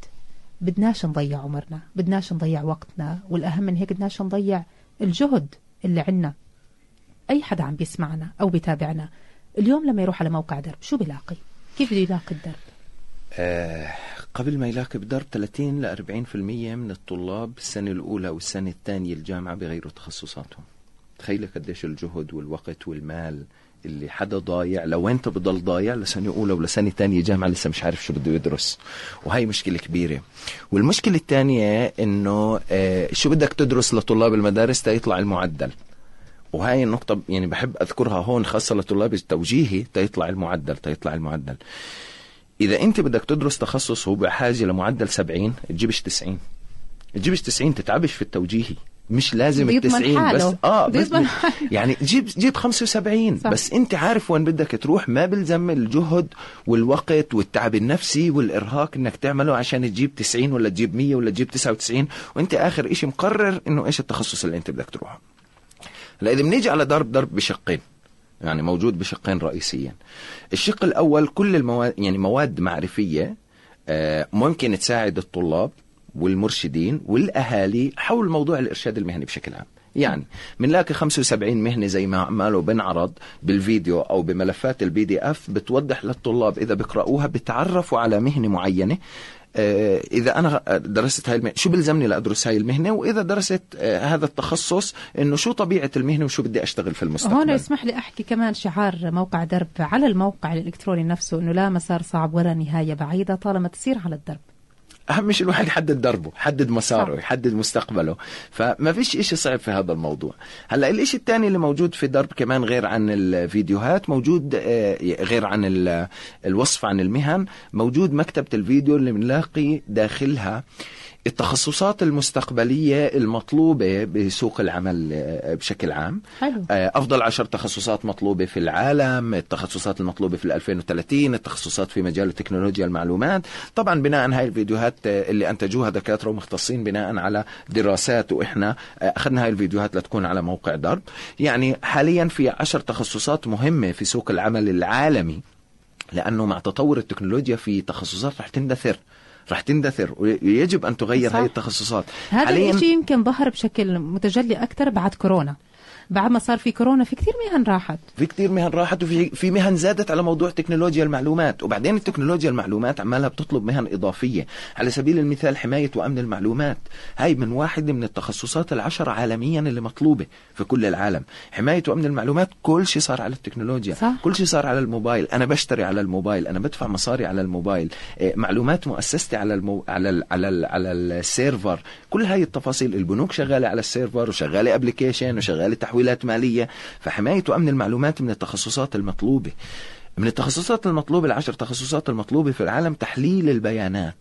بدناش نضيع عمرنا بدناش نضيع وقتنا والأهم من هيك بدناش نضيع الجهد اللي عنا. أي حدا عم بيسمعنا أو بيتابعنا اليوم لما يروح على موقع درب شو بيلاقي؟ كيف بده يلاقي الدرب؟ آه قبل ما يلاقي بدرب 30 ل 40% من الطلاب السنة الأولى والسنة الثانية الجامعة بغيروا تخصصاتهم. تخيل قديش الجهد والوقت والمال اللي حدا ضايع لو انت بضل ضايع لسنة أولى ولا سنة تانية جامعة لسه مش عارف شو بده يدرس. وهي مشكلة كبيرة. والمشكلة الثانية إنه آه شو بدك تدرس لطلاب المدارس تيطلع المعدل؟ وهاي النقطة يعني بحب أذكرها هون خاصة لطلاب التوجيهي تيطلع المعدل تيطلع المعدل. إذا أنت بدك تدرس تخصص هو بحاجة لمعدل 70 تجيبش 90 تجيبش 90 تتعبش في التوجيهي. مش لازم التسعين حاله. بس آه بس. يعني جيب جيب 75 صح. بس انت عارف وين بدك تروح ما بلزم الجهد والوقت والتعب النفسي والإرهاق إنك تعمله عشان تجيب 90 ولا تجيب 100 ولا تجيب 99 وانت آخر شيء مقرر إنه إيش التخصص اللي انت بدك تروحه هلا إذا بنيجي على ضرب ضرب بشقين يعني موجود بشقين رئيسيا الشق الأول كل المواد يعني مواد معرفية آه، ممكن تساعد الطلاب والمرشدين والأهالي حول موضوع الإرشاد المهني بشكل عام. يعني بنلاقي 75 مهنة زي ما عماله بنعرض بالفيديو أو بملفات ال PDF بتوضح للطلاب إذا بيقراوها بتعرفوا على مهنة معينة. آه، إذا أنا درست هاي المهنه شو بلزمني لأدرس هاي المهنة؟ وإذا درست آه، هذا التخصص إنه شو طبيعة المهنة وشو بدي أشتغل في المستقبل؟ هون اسمح لي أحكي كمان شعار موقع درب على الموقع الإلكتروني نفسه إنه لا مسار صعب ولا نهاية بعيدة طالما تسير على الدرب. أهم شيء الواحد يحدد دربه يحدد مساره صح. يحدد مستقبله. فما فيش إشي صعب في هذا الموضوع. هلأ الإشي الثاني اللي موجود في درب كمان غير عن الفيديوهات موجود آه، غير عن ال- الوصف عن المهن موجود مكتبة الفيديو اللي بنلاقي داخلها. التخصصات المستقبلية المطلوبة بسوق العمل آه، بشكل عام. حلو. آه، أفضل عشر تخصصات مطلوبة في العالم التخصصات المطلوبة في 2030 التخصصات في مجال تكنولوجيا المعلومات. طبعا بناء هاي الفيديوهات آه، اللي أنتجوها دكاترة ومختصين بناء على دراسات وإحنا أخذنا هاي الفيديوهات لتكون على موقع درب. يعني حاليا في عشر تخصصات مهمة في سوق العمل العالمي لأنه مع تطور التكنولوجيا في تخصصات رح تندثر. رح تندثر ويجب أن تغير صح. هاي التخصصات هذا الشيء يمكن ظهر بشكل متجلي أكثر بعد كورونا بعد ما صار في كورونا في كثير مهن راحت. في كتير مهن راحت وفي في مهن زادت على موضوع تكنولوجيا المعلومات. وبعدين التكنولوجيا المعلومات عمالها بتطلب مهن إضافية. على سبيل المثال حماية وأمن المعلومات. هاي من واحد من التخصصات العشر عالميا اللي مطلوبة في كل العالم. حماية وأمن المعلومات كل شيء صار على التكنولوجيا. صح. كل شيء صار على الموبايل. أنا بشتري على الموبايل. أنا بدفع مصاري على الموبايل. إيه، معلومات مؤسستي على المو... على ال... على ال... على ال server. كل هاي التفاصيل. البنوك شغالة على ال server وشغالة application وشغالة تحويلات مالية فحماية وأمن المعلومات من التخصصات المطلوبة. من التخصصات المطلوبة العشر تخصصات المطلوبة في العالم تحليل البيانات.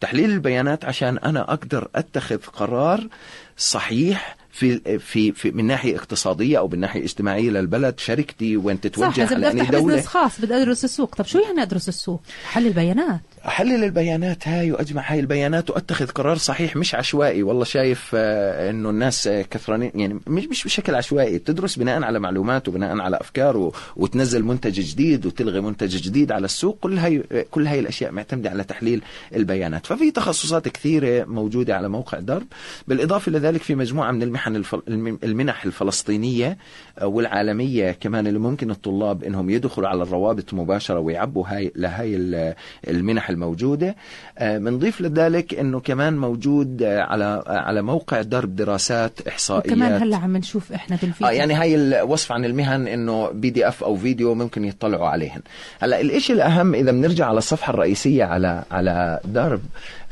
تحليل البيانات عشان أنا أقدر أتخذ قرار صحيح في في في من ناحية اقتصادية أو من ناحية اجتماعية للبلد شركتي وين صح تتوجه اذا بدي أفتح business خاص بدي أدرس السوق. طب شو يعني أدرس السوق؟ أحلل البيانات. أحلل البيانات. هاي وأجمع هاي البيانات وأتخذ قرار صحيح مش عشوائي. والله شايف آه، إنه الناس كثرانين يعني مش مش بشكل عشوائي. بتدرس بناء على معلومات وبناء على أفكار وتنزل منتج جديد وتلغي منتج جديد على السوق. كل هاي آه، كل هاي الأشياء معتمدة على تحليل البيانات. ففي تخصصات كثيرة موجودة على موقع درب. بالإضافة لذلك في مجموعة من المنح الفل... الم- المنح الفلسطينية آه، والعالمية كمان اللي ممكن الطلاب إنهم يدخلوا على الروابط مباشرة ويعبوا هاي لهاي ال- المنح الموجودة. آه، بنضيف لذلك إنه كمان موجود آه، على آه، على موقع درب دراسات إحصائيات. وكمان هلا عم نشوف إحنا بالفيديو آه يعني هاي الوصف عن المهن إنه PDF أو فيديو ممكن يطلعوا عليهن. هلا الإشي الأهم إذا بنرجع على الصفحة الرئيسية على على درب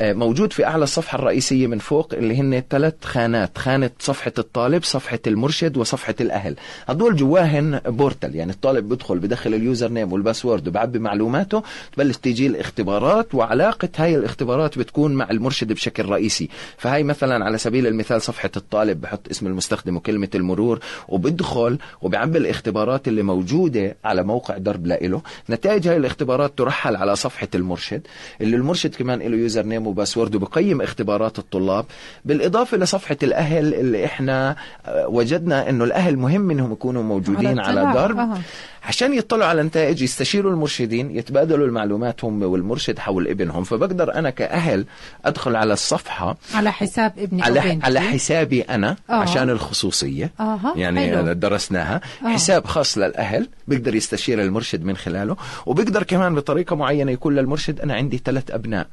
آه، موجود في أعلى الصفحة الرئيسية من فوق اللي هن ثلاث خانات. خانة صفحة الطالب صفحة المرشد وصفحة الأهل. هدول جواهن portal يعني الطالب بيدخل بدخل ال username وال password وبعبي معلوماته تبلش تيجي الاختبارات وعلاقة هاي الاختبارات بتكون مع المرشد بشكل رئيسي فهاي مثلا على سبيل المثال صفحة الطالب بحط اسم المستخدم وكلمة المرور وبدخل وبعبي الاختبارات اللي موجودة على موقع درب لإله نتائج هاي الاختبارات ترحل على صفحة المرشد اللي المرشد كمان له يوزر نيم وباسورد وبقيم اختبارات الطلاب بالإضافة لصفحة الأهل اللي إحنا آه، وجدنا إنه الأهل مهم إنهم يكونوا موجودين على, اطلاع. درب. عشان يطلعوا على النتائج يستشيروا المرشدين يتبادلوا المعلومات هم والمرشد حول ابنهم فبقدر أنا كأهل أدخل على الصفحة على حساب ابني على على حسابي أنا آه. عشان الخصوصية أها يعني حلو. درسناها آه. حساب خاص للأهل بيقدر يستشير المرشد من خلاله وبيقدر كمان بطريقة معينة يقول للمرشد أنا عندي ثلاث أبناء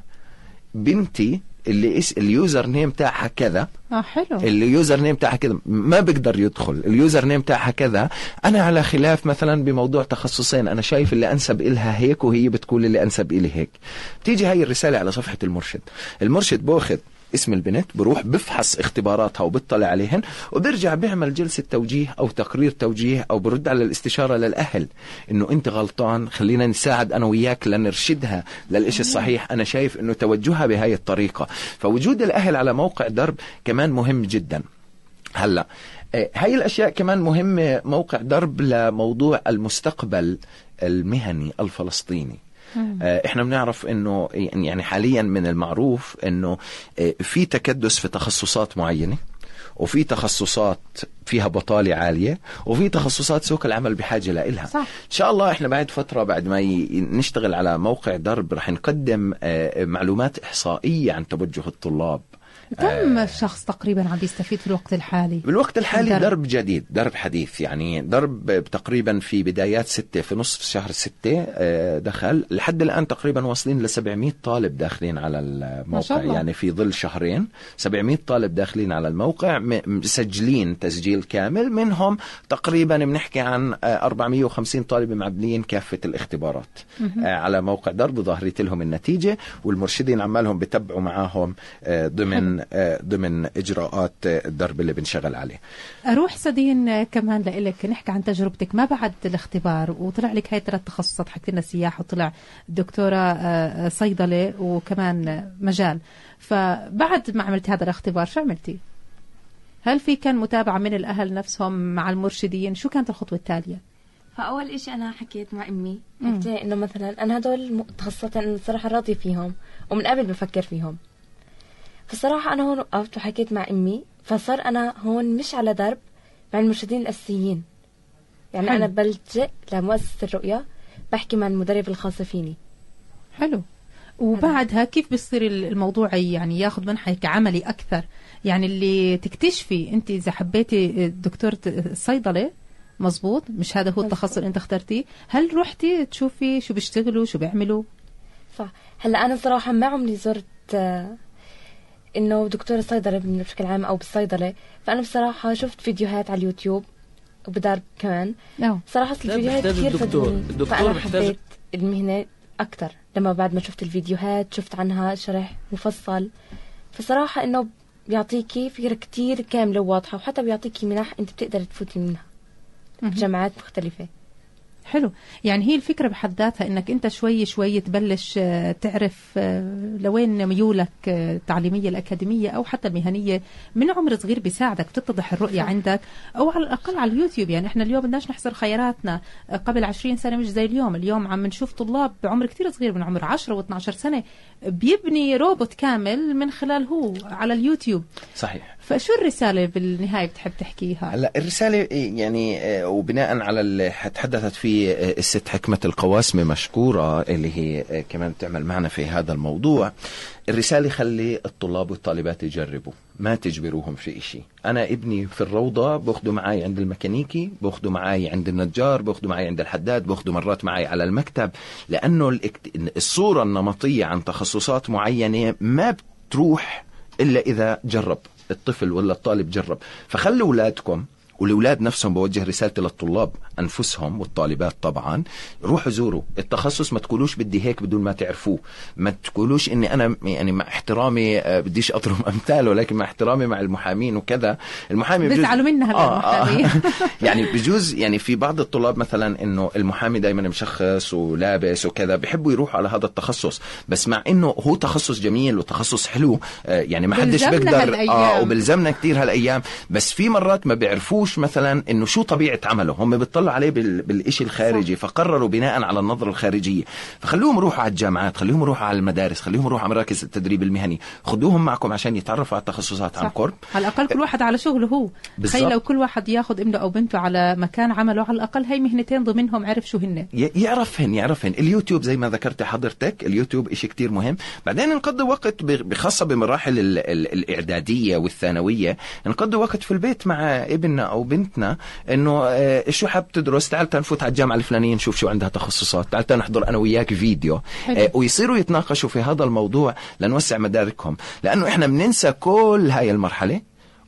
بنتي اللي اس ال username تاعها كذا. آه حلو. ال username تاعها كذا. ما بيقدر يدخل. ال username تاعها كذا. أنا على خلاف مثلا بموضوع تخصصين. أنا شايف اللي أنسب إلها هيك وهي بتقول اللي أنسب إلي هيك. تيجي هاي الرسالة على صفحة المرشد. المرشد باخذ اسم البنت بروح بفحص اختباراتها وبيطلع عليهن وبرجع بيعمل جلسة توجيه أو تقرير توجيه أو برد على الاستشارة للأهل. إنه أنت غلطان خلينا نساعد أنا وياك لنرشدها للإشي الصحيح. أنا شايف إنه توجهها بهاي الطريقة. فوجود الأهل على موقع درب كمان مهم جدا. هلأ آه، هاي الأشياء كمان مهمة موقع درب لموضوع المستقبل المهني الفلسطيني. إحنا بنعرف إنه يعني حاليا من المعروف إنه آه، في تكدس في تخصصات معينة وفي تخصصات فيها بطالة عالية وفي تخصصات سوق العمل بحاجة لإلها. صح. إن شاء الله إحنا بعد فترة بعد ما نشتغل على موقع درب رح نقدم آه، معلومات إحصائية عن توجه الطلاب. كم شخص تقريبا عم بيستفيد في الوقت الحالي بالوقت الحالي درب. درب. جديد درب حديث يعني درب تقريبا في بدايات ستة في نصف شهر ستة آه، دخل لحد الآن تقريبا واصلين ل 700 طالب داخلين على ما شاء الموقع الله. يعني في ظل شهرين 700 طالب داخلين على الموقع مسجلين تسجيل كامل منهم تقريبا بنحكي عن آه، 450 طالب معدلين كافة الاختبارات آه، على موقع درب ظاهرت لهم النتيجة والمرشدين عمالهم بتبعوا معاهم آه، ضمن آه، ضمن إجراءات آه، الدرب اللي بنشغل عليه أروح سدين كمان لإلك نحكي عن تجربتك ما بعد الاختبار وطلع لك هاي ثلاث تخصصات حكيت لنا سياحه وطلع دكتورة آه، آه، صيدلة وكمان مجال فبعد ما عملت هذا الاختبار شو عملتي؟ هل في كان متابعة من الأهل نفسهم مع المرشدين؟ شو كانت الخطوة التالية؟ فأول إشي أنا حكيت مع أمي لها إنه مثلا أنا هدول أنا الصراحه راضيه فيهم ومن قبل بفكر فيهم فالصراحه أنا هون وقفت وحكيت مع أمي فصار أنا هون مش على درب مع المرشدين الأساسيين. يعني حلو. أنا بلجئ لمؤسسة الرؤية بحكي مع المدرب الخاصه فيني. حلو. وبعدها كيف بيصير الموضوع يعني ياخذ منحك عملي أكثر؟ يعني اللي تكتشفي أنت إذا حبيتي دكتوره الصيدله مزبوط مش هذا هو. التخصص اللي أنت اخترتيه هل رحتي تشوفي شو بيشتغلوا شو بيعملوا؟ صح. هلأ أنا صراحة ما عمري زرت إنه دكتور الصيدلة بشكل عام أو بالصيدلة. فأنا بصراحة شفت فيديوهات على اليوتيوب وبدار كمان. آه صراحة الفيديوهات كثير الدكتور. الدكتور فأنا حبيت المهنة أكثر لما بعد ما شفت الفيديوهات شفت عنها شرح مفصل. فصراحة إنه بيعطيكي فكرة كتير كاملة وواضحة وحتى بيعطيكي منح أنت بتقدري تفوتي منها. جامعات مختلفة. حلو. يعني هي الفكرة بحد ذاتها إنك أنت شوي شوي تبلش آه، تعرف آه، لوين ميولك آه، التعليمية الأكاديمية أو حتى المهنية من عمر صغير بيساعدك تتضح الرؤية صح. عندك أو على الأقل على اليوتيوب. يعني إحنا اليوم بدناش نحصر خياراتنا. قبل 20 سنة مش زي اليوم. اليوم عم نشوف طلاب بعمر كتير صغير من عمر 10 و12 سنة بيبني روبوت كامل من خلال هو على اليوتيوب. صحيح. فشو الرسالة بالنهاية بتحب تحكيها؟ هلا الرسالة يعني آه، وبناء على اللي تحدثت فيه آه، الست حكمة القواسمة مشكورة اللي هي كمان بتعمل معنا في هذا الموضوع. الرسالة خلي الطلاب والطالبات يجربوا ما تجبروهم في إشي. أنا ابني في الروضة باخده معي عند الميكانيكي باخده معي عند النجار باخده معي عند الحداد باخده مرات معي على المكتب لأنه الصورة النمطية عن تخصصات معينة ما بتروح إلا إذا جرب. الطفل ولا الطالب جرب. فخلوا أولادكم والأولاد نفسهم بوجه رسالتي للطلاب أنفسهم والطالبات طبعا روحوا زوروا التخصص ما تقولوش بدي هيك بدون ما تعرفوه ما تقولوش إني أنا يعني مع احترامي آه، بديش أضرب *laughs* أمثاله لكن مع احترامي مع المحامين وكذا المحامي بجوز- بيزعلوا منا هلا آه، آه. المحامين. *laughs* يعني بجوز يعني في بعض الطلاب مثلا إنه المحامي دائما مشخص ولابس وكذا بيحبوا يروحوا على هذا التخصص بس مع إنه هو تخصص جميل وتخصص حلو آه، يعني ما حدش بيقدر هالأيام. آه وبلزمنا كتير هالأيام بس في مرات ما بيعرفوش مثلا إنه شو طبيعة عمله. هم بيطلعوا عليه بال... بالشيء الخارجي فقرروا بناء على النظرة الخارجية. فخلوهم يروحوا على الجامعات خليهم يروحوا على المدارس خليهم يروحوا على مراكز التدريب المهني. خدوهم معكم عشان يتعرفوا على التخصصات عن. قرب. على الأقل كل واحد على شغله هو. تخيل لو كل واحد ياخذ ابنه أو بنته على مكان عمله على الأقل هي مهنتين ضمنهم عرف شو هن. ي- يعرفهن يعرفهن. اليوتيوب زي ما ذكرت حضرتك اليوتيوب إشي كتير مهم. بعدين نقضي وقت بخاصة بمراحل ال- ال- الإعدادية والثانوية. نقضي وقت في البيت مع ابننا أو بنتنا إنه آه، شو حاب تدرس؟ تعال تعال نفوت على الجامعة الفلانية نشوف شو عندها تخصصات. تعال نحضر أنا وياك فيديو. حلو. آه، ويصيروا يتناقشوا في هذا الموضوع لنوسع مداركهم. لأنه إحنا بننسى كل هاي المرحلة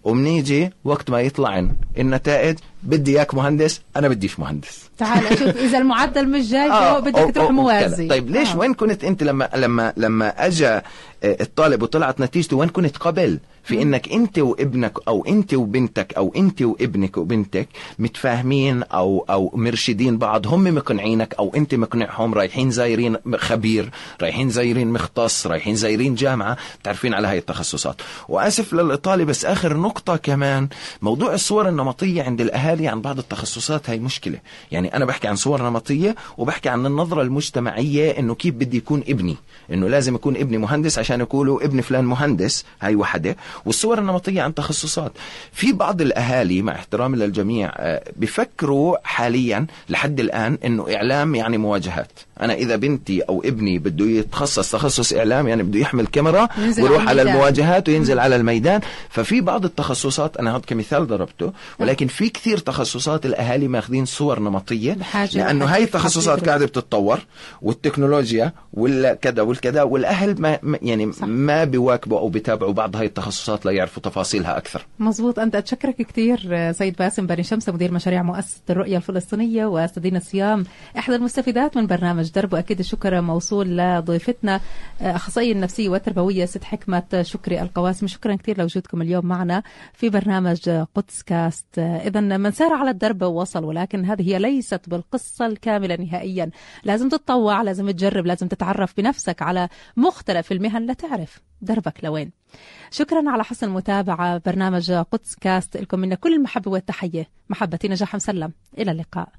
وبنيجي وقت ما يطلع النتائج بدي إياك مهندس أنا بديش مهندس. تعال أشوف *laughs* إذا المعدل مش جاي آه، بدك أو- تروح موازي. طيب ليش؟ آه. وين كنت أنت لما لما لما اجى الطالب وطلعت نتيجته وين كنت قبل؟ في إنك أنت وابنك أو أنت وبنتك أو أنت وابنك وبنتك متفاهمين أو أو مرشدين بعض هم مقنعينك أو أنت مقنعهم رايحين زايرين خبير رايحين زايرين مختص رايحين زايرين جامعة بتعرفين على هاي التخصصات. وأسف للإطالة بس آخر نقطة كمان موضوع الصور النمطية عند الأهالي عن بعض التخصصات هاي مشكلة. يعني أنا بحكي عن صور نمطية وبحكي عن النظرة المجتمعية إنه كيف بدي يكون ابني؟ إنه لازم يكون ابني مهندس عشان يقولوا ابن فلان مهندس هاي وحدة. والصور النمطية عن تخصصات. في بعض الأهالي مع احترامي للجميع آه، بفكروا حاليا لحد الآن إنه إعلام يعني مواجهات. أنا إذا بنتي أو ابني بده يتخصص تخصص اعلام يعني بده يحمل كاميرا ويروح على. المواجهات وينزل على الميدان ففي بعض التخصصات أنا هذا كمثال ضربته ولكن في كثير تخصصات الأهالي ماخذين صور نمطية بحاجة لأنه هاي التخصصات. قاعدة بتتطور والتكنولوجيا والكذا والكذا والأهل ما يعني صح. ما بيواكبوا أو بيتابعوا بعض هاي التخصصات ليعرفوا تفاصيلها أكثر مزبوط أنت أتشكرك كثير سيد باسم بني شمس مدير مشاريع مؤسسة الرؤية الفلسطينية وأستاذين الصيام إحدى المستفيدات من برنامج درب وأكيد الشكر موصول لضيفتنا أخصائية النفسية والتربوية ست حكمة شكري القواسم. شكرا كثير لوجودكم اليوم معنا في برنامج قدس كاست. إذا من سار على الدرب وصل ولكن هذه ليست بالقصة الكاملة نهائيا. لازم تتطوع لازم تجرب لازم تتعرف بنفسك على مختلف المهن لتعرف دربك لوين. شكرا على حسن المتابعة برنامج قدس كاست لكم منا كل المحبة والتحية. محبتي نجاح مسلم. إلى اللقاء.